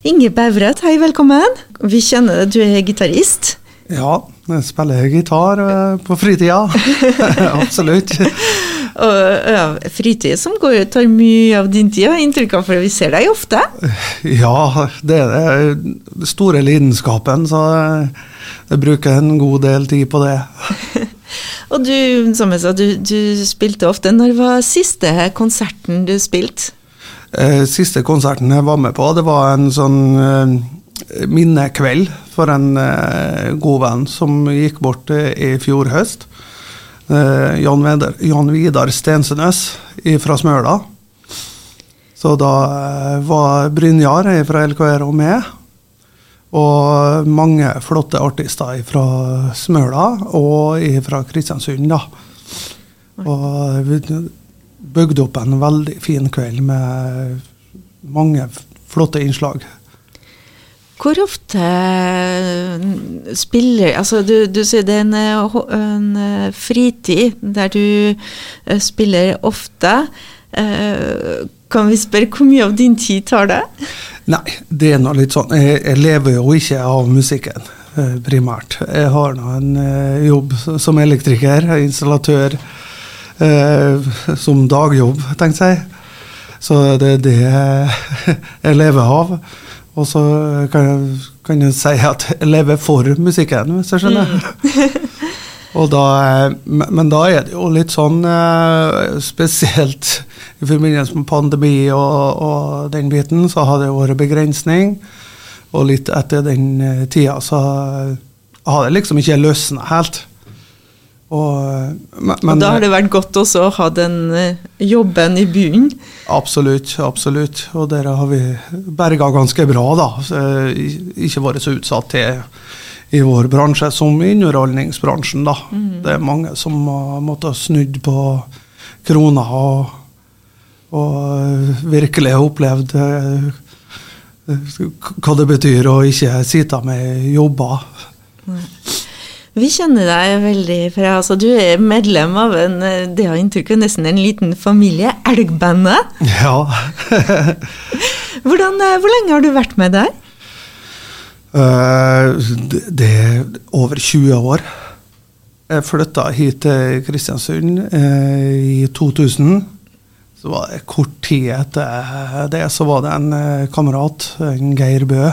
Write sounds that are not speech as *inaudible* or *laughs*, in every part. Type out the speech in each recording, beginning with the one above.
Inge Bevret, hei, velkommen. Vi kjenner deg, du er gitarist. Ja, jeg spiller gitar eh, på fritida. *laughs* Absolutt. *laughs* Og ja, fritid som går tar mye av din tid, har jeg inntrykk av, for vi ser deg ofte. *laughs* Ja, det er den store lidenskapen, så jeg bruker en god del tid på det. Og du, som jeg sa, du, du spilte ofte. Når var siste konserten du spilte? Eh, Siste konserten jeg var med på, det var en sånn eh, minnekveld for en eh, god venn som gikk bort i fjor høst. Eh, Jan, Vidar, Jan Vidar Stensønøs fra Smøla. Så da var Brynjar fra LKR og med. Og mange flotte artister fra Smøla og fra Kristiansund, da. Og vi bygde opp en veldig fin kveld med mange flotte innslag. Hvor ofte spiller Altså, du, du sier det er en, eh, en eh, fritid der du eh, spiller ofte. Eh, Kan vi spørre hvor mye av din tid tar det? Nei, det er nå litt sånn Jeg, jeg lever jo ikke av musikken, eh, primært. Jeg har nå en eh, jobb som elektriker, installatør, eh, som dagjobb, tenkte jeg. Så det er det *laughs* jeg lever av. Og så kan jeg, kan jeg si at jeg lever for musikken, hvis jeg skjønner. *laughs* Og da, eh, men da er det jo litt sånn eh, spesielt i forbindelse med pandemi og, og den biten, så har det vært begrensning. Og litt etter den eh, tida så har det liksom ikke løsna helt. Og, eh, men, Og da har det vært godt også å ha den eh, jobben i bunnen. Absolutt, absolutt. Og der har vi berga ganske bra, da. Eh, ikke vært så utsatt til i vår bransje som i underholdningsbransjen, da. Det er mange som har måttet snudd på krona og, og virkelig har opplevd hva det betyr å ikke sitte med jobber. Vi kjenner deg veldig fra altså Du er medlem av en eh, det har inntrykk av nesten en liten familie, Elgbandet. Ja. *laughs* Hvordan, eh, hvor lenge har du vært med der? Uh, det, det er over 20 år. Jeg flytta hit til Kristiansund uh, i 2000. Så var det kort tid etter det så var det en uh, kamerat, en Geir Bø,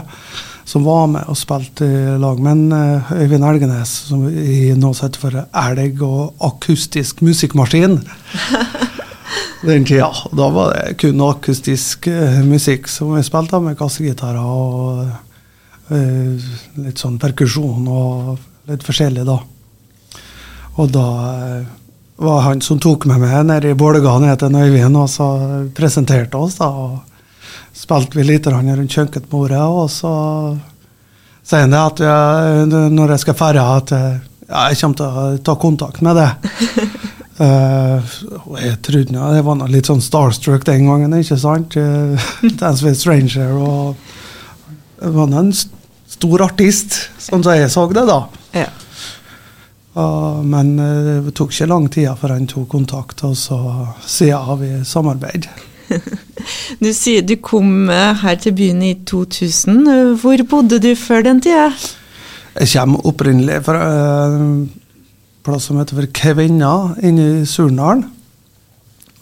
som var med og spilte i lag med eh, Øyvind Elgenes, som i nå sett for Elg og akustisk musikkmaskin. *laughs* Den tida. Da var det kun akustisk eh, musikk som vi spilte med kassegitarer og eh, litt sånn perkusjon og litt forskjellig, da. Og da var han som tok med meg nede i Bålga ned til Øyvind, og så presenterte oss, da. Og spilte vi litt rundt kjøkkenbordet, og så sier han det at jeg, når jeg skal ferde, at jeg, jeg kommer til å ta kontakt med det. *laughs* Uh, jeg trodde ja, Jeg var noe litt sånn starstruck den gangen, ikke sant? Uh, *laughs* Dance with Stranger og Det var en st- stor artist, sånn som jeg så det, da. Ja. Uh, men det tok ikke lang tid før han tok kontakt, og så siden har vi samarbeid. *laughs* Du sier du kom eh, her til byen i 2000. Eh, Hvor bodde du før den tida? Jeg kommer opprinnelig fra en plass som heter Kvenna, inne i Surnadalen.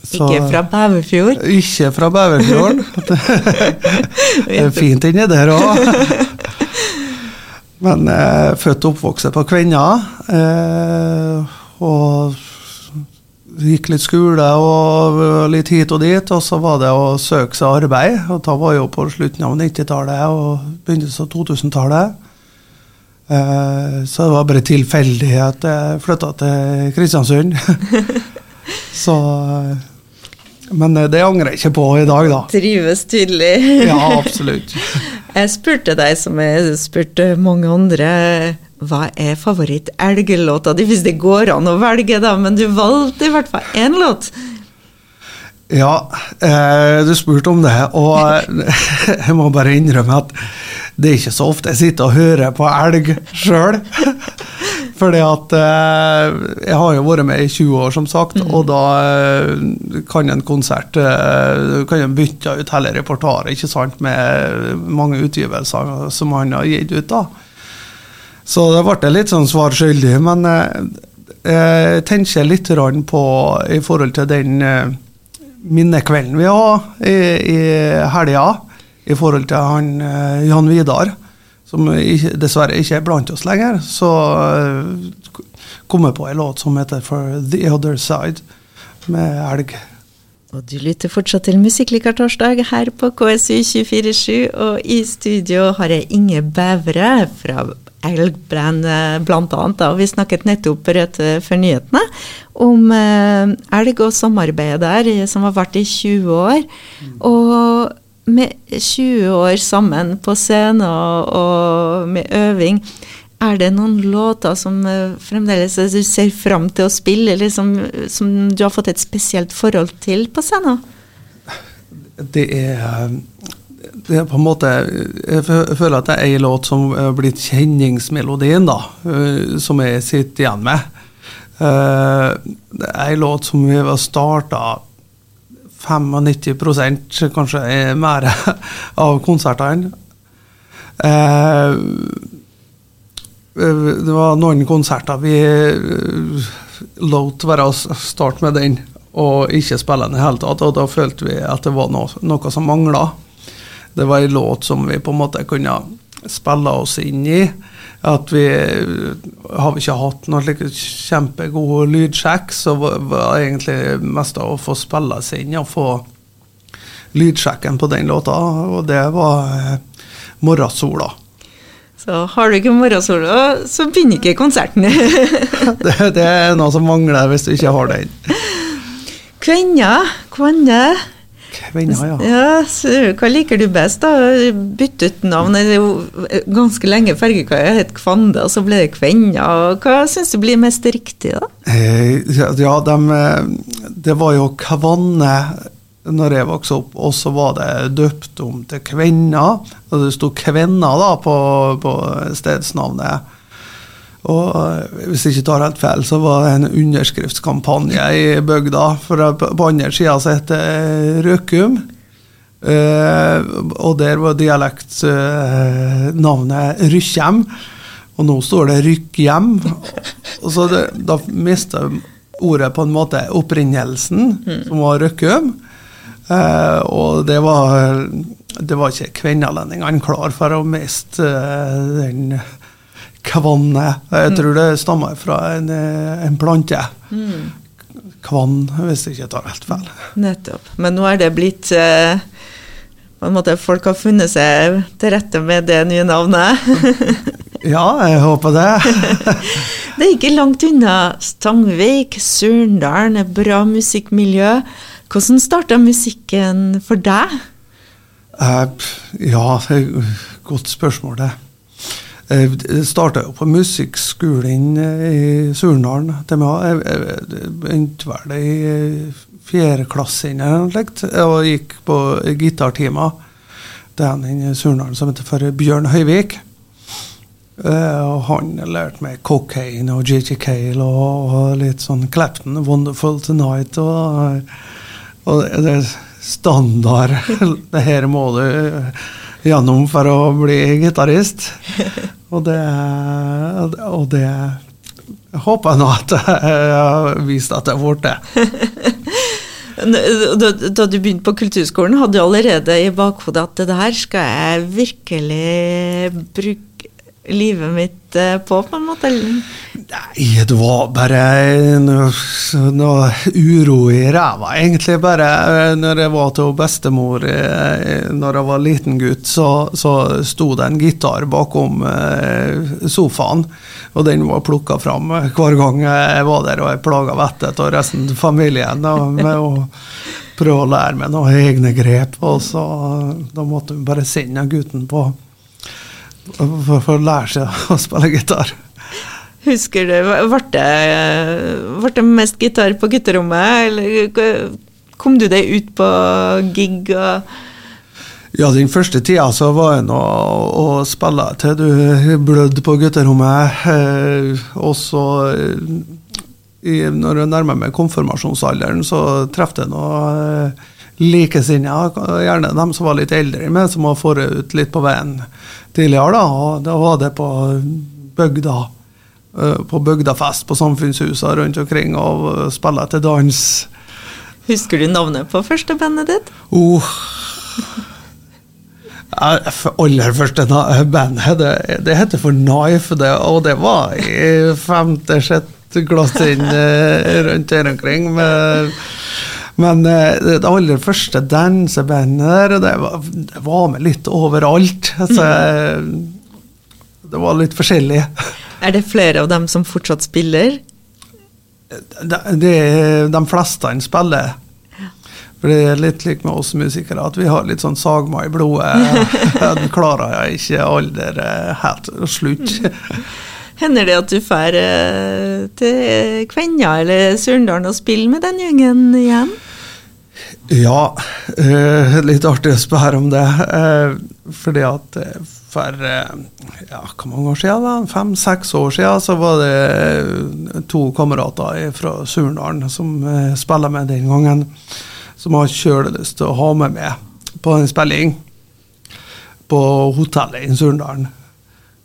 Ikke fra Bæverfjord? Ikke fra Beverfjorden. *laughs* *laughs* det er fint inni der òg. *laughs* Men jeg er født og oppvokst på Kvenna. Eh, og gikk litt skole og litt hit og dit. Og så var det å søke seg arbeid. Og da var jo på slutten av 90-tallet og begynnelsen av 2000-tallet. Eh, så det var bare tilfeldig at jeg flytta til Kristiansund. *laughs* så Men eh, det angrer jeg ikke på i dag, da. Trives tydelig. Ja, absolutt. *laughs* Jeg spurte deg, som jeg spurte mange andre, hva er favoritt-elgelåta di? Hvis det går an å velge, da, men du valgte i hvert fall én låt. Ja, eh, du spurte om det, og *laughs* jeg må bare innrømme at det er ikke så ofte jeg sitter og hører på elg sjøl. *laughs* Fordi at eh, jeg har jo vært med i 20 år, som sagt, mm. og da eh, kan en konsert eh, kan en bytte ut hele repertoaret, ikke sant, med mange utgivelser som han har gitt ut. da. Så det ble litt sånn svar skyldig, men eh, jeg tenker litt på i forhold til den eh, minnekvelden vi har i, i helga, i forhold til han eh, Jan Vidar som dessverre ikke er blant oss lenger, så kom jeg på en låt som heter For The Other Side, med elg. Og du lytter fortsatt til Musikklikertorsdag her på KSU 247, og i studio har jeg Inge Bævre fra Elgbrand blant annet. da. vi snakket nettopp rett før nyhetene om eh, elg og samarbeidet der, som har vært i 20 år. Og med 20 år sammen på scenen og, og, med øving, er det noen låter som eh, fremdeles du ser fram til å spille, eller som, som, du har fått et spesielt forhold til på scenen? Det er, det er på en måte Jeg føler at det er en låt som er blitt kjenningsmelodien, da, eh, som jeg sitter igjen med. Eh, det er en låt som vi har starta 95% kanskje mer *laughs* av konsertene. Eh, det var noen konserter vi lot være å starte med den og ikke spille den i hele tatt. Og da følte vi at det var noe, noe som mangla. Det var en låt som vi på en måte kunne spille oss inn i. At vi har vi ikke hatt noen like kjempegod lydsjekk, så var det egentlig mest av å få spille seg inn og få lydsjekken på den låta, og det var eh, 'Morgensola'. Så har du ikke morgensola, så begynner ikke konserten. *laughs* *laughs* det, det, er noe som mangler hvis du ikke har den. Kvenna, Kvinner, ja. ja hva liker du best, da? Bytte ut navn. Det er jo ganske lenge fergekaia het Kvande, og så ble det Kvenna. Hva syns du blir mest riktig, da? Eh, ja, de, eh, det var jo Kvanne når jeg vokste opp, og så var det døpt om til Kvenna. Og det sto Kvenna da på, på stedsnavnet. Og eh, hvis jeg ikke tar helt feil, så var det en underskriftskampanje i bygda. For på andre sida så heter Røkum. Uh, og der var dialektnavnet uh, Rykkjem. Og nå står det Rykkjem. Og så det, da mista ordet på en måte opprinnelsen, mm. som var Røkkum. Uh, og det var, det var ikke kvinnelendingene klar for å miste den kvanne. Jeg mm. tror det stammer fra en, eh, en plante. Mm. Kvann, hvis jeg ikke tar helt feil. Nettopp. Men nå er det blitt eh, på en måte Folk har funnet seg til rette med det nye navnet. *laughs* ja, jeg håper det. *laughs* det er ikke langt unna Stangveik, Surndalen, bra musikkmiljø. Hvordan starta musikken for deg? Eh, ja, godt spørsmål, det. Jeg eh, starta jo på musikkskolen eh, i Surnadalen. Jeg begynte vel i eh, fjerde klasse og gikk på gitartimer. Det er en i Surnadalen som heter for Bjørn Høyvik. Og han lærte meg Cocaine og JJ Cale og, litt sånn Clapton, Wonderful Tonight. Og, og det er standard. *laughs* det her må du gjennom for å bli gitarist. *laughs* Og det, og det jeg nå at jeg har vist at jeg har blitt det. Da, da, du begynte på kulturskolen, hadde du allerede i bakhodet at det der skal jeg virkelig bruke livet mitt eh, på, på en måte? Nei, det var bare noe, noe uro i ræva, egentlig. Bare eh, når jeg var til bestemor eh, når jeg var liten gutt, så, så sto det en gitar bakom sofaen. Og den var plukka fram hver gang jeg var der og jeg plaga vettet av resten av familien. Med å prøve å lære meg noen egne grep. Og så da måtte vi bare sende gutten på for, for å lære seg *laughs* å spille gitar. Husker du, Ble det, ble det mest gitar på gutterommet, eller kom du deg ut på gig? Ja, den første tida så var det nå å spille til du blødde på gutterommet. Eh, og så, eh, når jeg nærmer meg konfirmasjonsalderen, så traff jeg noe eh, likesinnede, gjerne dem som var litt eldre med, som har fått ut litt på veien tidligere. da, og Da var det på bygda. eh, På bygdafest på samfunnshusene rundt omkring og eh, spille til dans. Husker du navnet på første bandet ditt? Oh. Aller første bandet, det, det heter for Knife, det, og det var i femte-sjette klasse eh, rundt her omkring. Men, men eh, det aller første dansebandet der, det var, det var med litt overalt. Altså, det var litt forskjellig. Er det flere av dem som fortsatt spiller? De, de, de fleste han spiller. For det er litt likt med oss musikere, at vi har litt sånn sagma i blodet. *laughs* Den klarer jeg ikke alder eh, helt å slutte. Hender det at du drar eh, til Kvenja eller Surndalen og spiller med den gjengen igjen? Ja, eh, litt artig å spørre om det. Eh, fordi at eh, for ja, hvor mange år siden, fem-seks år siden, så var det to kamerater fra Surndalen som spiller med den gangen, som har kjølelyst til å ha med meg på en spilling på hotellet i Surndalen.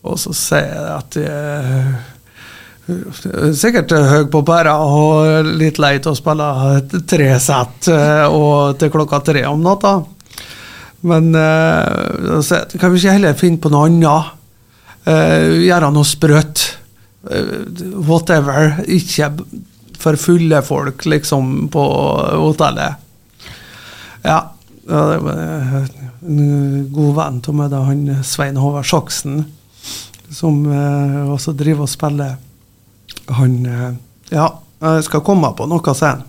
Og så sier jeg at jeg Sikkert høy på pæra og litt lei til å spille tre sett eh, til klokka tre om natta. Men uh, så kan vi ikke heller finne på noe annet? Eh, gjøre noe sprøtt. Eh, whatever. Ikke for fulle folk, liksom, på hotellet. Ja. en god venn av meg, han Svein Håvard Saksen, som eh, også driver og spiller han eh, Ja, jeg skal komme på noe sen.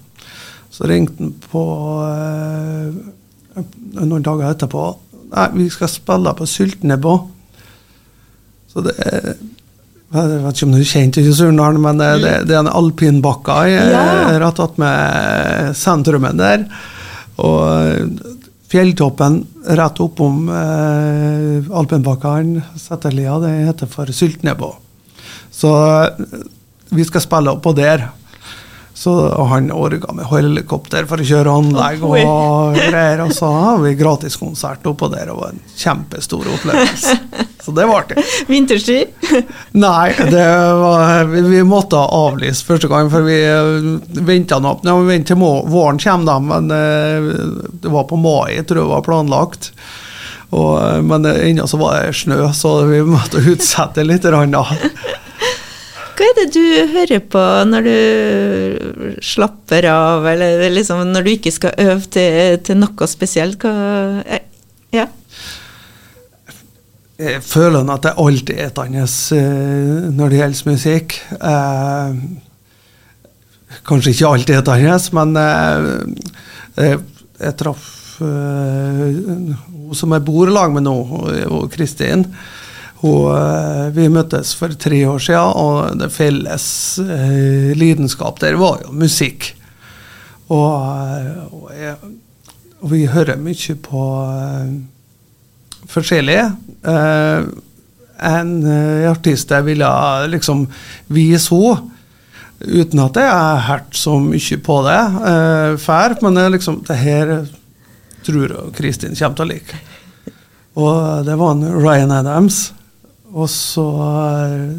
Så ringte han på eh, noen dager etterpå. Nei, vi skal spille på Syltnebå. Så det er jeg vet ikke om du kjente til Surnadal, men det, det, det er en alpinbakke Ja. eh, rett attmed sentrumet der. Og fjelltoppen rett oppom eh, alpinbakkene, Setterlia, det heter for Syltnebå. Så vi skal spille oppå der. Så han orga med helikopter for å kjøre anlegg og greier. Og så har vi gratiskonsert oppå der, og det var en kjempestor opplevelse. Så det var artig. Vinterski? Nei, det var, vi, vi måtte avlyse første gang, for vi venta nå ja, vi ventet til våren kommer, da, men eh, det var på mai, jeg tror det var planlagt. Og, eh, men ennå så var det snø, så vi måtte utsette litt. grann da. Hva er det du hører på når du slapper av, eller liksom når du ikke skal øve til, til noe spesielt? Hva, eh, ja. Jeg føler at det alltid er et annet eh, når det gjelder musikk. Eh, kanskje ikke alltid et annet, men jeg, traff hun som jeg bor i lag med nå, Kristin. Hun, eh, vi møttes for tre år siden, og det felles eh, lidenskap der var jo musikk. Og, eh, og, jeg, og vi hører mye på eh, forskjellig. Eh, en eh, artist jeg ville liksom vise henne, uten at jeg har hørt så mye på det eh, før. Men det, liksom, det her tror jeg Kristin kommer til å like. Og det var en Ryan Adams. Og så eh,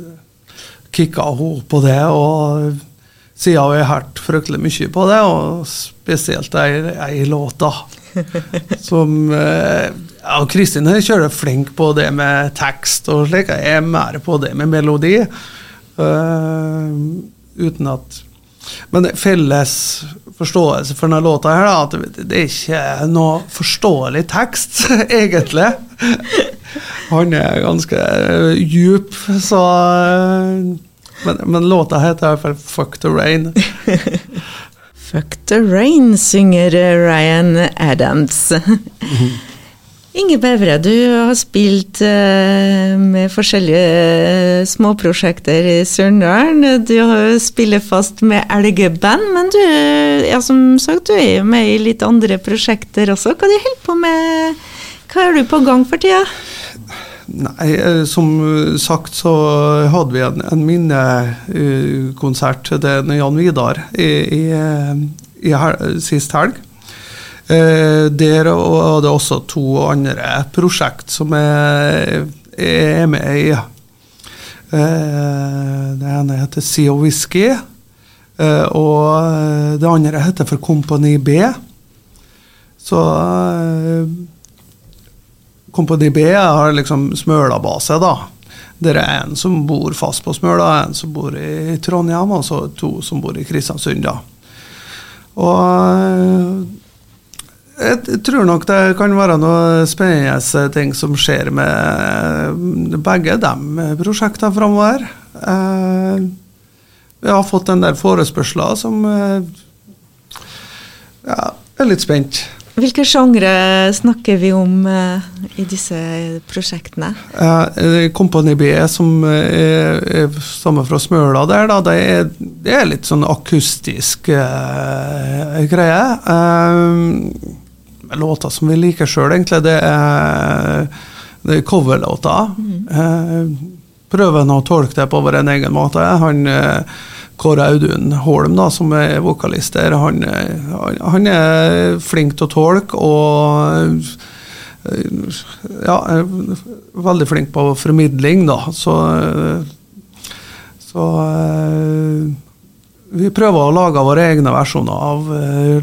kicka hun på det, og siden har vi hørt fryktelig mye på det, og spesielt ei, ei låt. *laughs* Som eh, ja, Kristin er kjører flink på det med tekst og slik. Jeg er mer på det med melodi. Uh, uten at Men felles forståelse for denne låta her, da, at det er ikke noe forståelig tekst, *laughs* egentlig. Han er ganske eh, djup, så eh, men, men låta heter i hvert fall 'Fuck the Rain'. *laughs* Fuck the rain, synger Ryan Adams. Inge Bevre, du har spilt eh, med forskjellige eh, småprosjekter i Surndalen. Du har spiller fast med elgeband, men du, ja, som sagt, du er jo med i litt andre prosjekter også. Hva du på med? Hva er du på gang for tida? Nei, eh, som sagt så hadde vi en, en minnekonsert til Jan Vidar i, i, i hel, sist helg. Eh, der var det også to andre prosjekt som jeg er med i. Eh, det ene heter Sea of Whisky, eh, og det andre heter for Kompani B. Så Kompani B har liksom Smøla-base, da. Det er en som bor fast på Smøla, en som bor i Trondheim, og så to som bor i Kristiansund. da. Og jeg tror nok det kan være noe spennende ting som skjer med begge de prosjektene framover. Eh, vi har fått en del forespørsler som eh, ja, er litt spent. Hvilke sjangre snakker vi om uh, i disse prosjektene? Uh, B, som er, er stammer fra Smøla, der, da, det, er, det er litt sånn akustisk uh, greie. Uh, låter som vi liker sjøl, egentlig. Det er, det er coverlåter. Mm. Eh, han å tolke det på vår egen måte. Han, eh, Kåre Audun Holm, da, som er vokalist der, han, han, han er flink til å tolke og eh, ja, veldig flink på formidling, da. Så, så vi prøver å lage våre egne versjoner av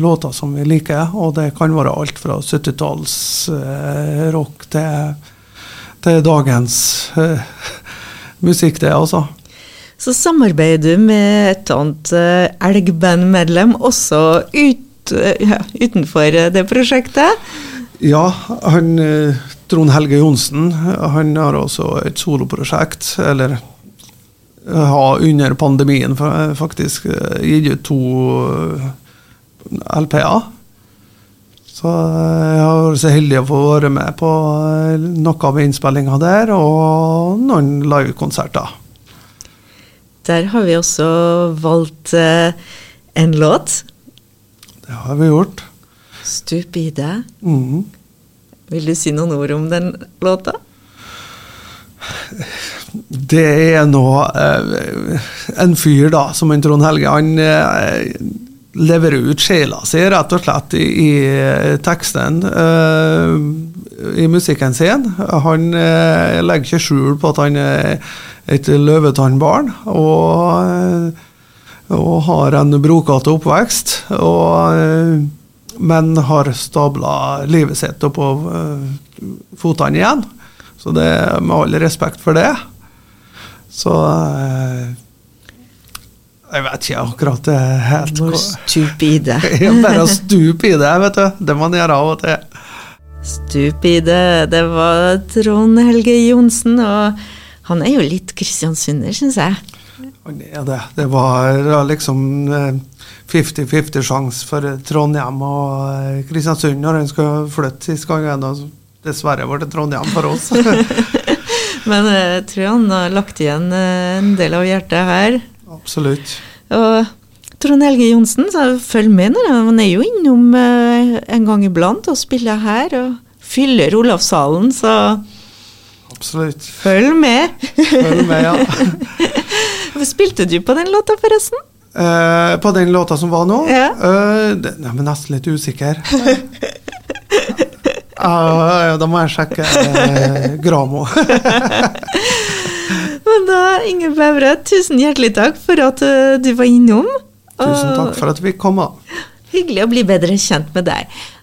låter som vi liker. Og det kan være alt fra 70-tallsrock uh, til, til, dagens musikk, det, altså. Så samarbeider du med et annet elgbandmedlem også ut, utenfor det prosjektet? Ja, han Trond Helge Johnsen han har også et soloprosjekt, eller har under pandemien faktisk eh, gitt ut to eh, LP-er. Så jeg har vært så heldig å få være med på eh, noe av innspillinga der, og noen livekonserter. Der har vi også valgt en låt. Det har vi gjort. 'Stup i det'. Mm. Vil du si noen ord om den låta? Det er nå eh, en fyr, da, som en Trond Helge. Han eh, leverer ut sjela si, rett og slett, i, i eh, teksten. Uh, I musikken sin. Han uh, legger ikke skjul på at han er et løvetannbarn. Og, og har en brokete oppvekst. Og, men har stabla livet sitt oppå fotene igjen. Så det er med all respekt for det. Så Jeg vet ikke akkurat det helt Må stupe i det. *laughs* ja, bare stupe i det, vet du. Det må man gjøre av og til. Stup i det. Det var Trond Helge Johnsen, og han er jo litt kristiansunder, syns jeg. Er det. Det var liksom 50-50 eh, sjanse for Trondheim og eh, Kristiansund når han skulle flytte sist gang. Dessverre ble det Trondheim for oss. *laughs* Men eh, jeg tror han har lagt igjen eh, en del av hjertet her. Absolutt. Og Trond Helge Johnsen, så følg med nå. Han er jo innom eh, en gang iblant og spiller her. Og fyller Olavshallen, så Absolutt. Følg med. Følg med, ja. *laughs* Spilte du på den låta, forresten? Eh, på den låta som var nå? Ja. Eh, den er nesten litt usikker. *laughs* Uh, da må jeg sjekke uh, Gramo. *laughs* Men da, Inge Bævre, tusen hjertelig takk for at uh, du var innom. Tusen takk for at vi kom. Hyggelig å bli bedre kjent med deg.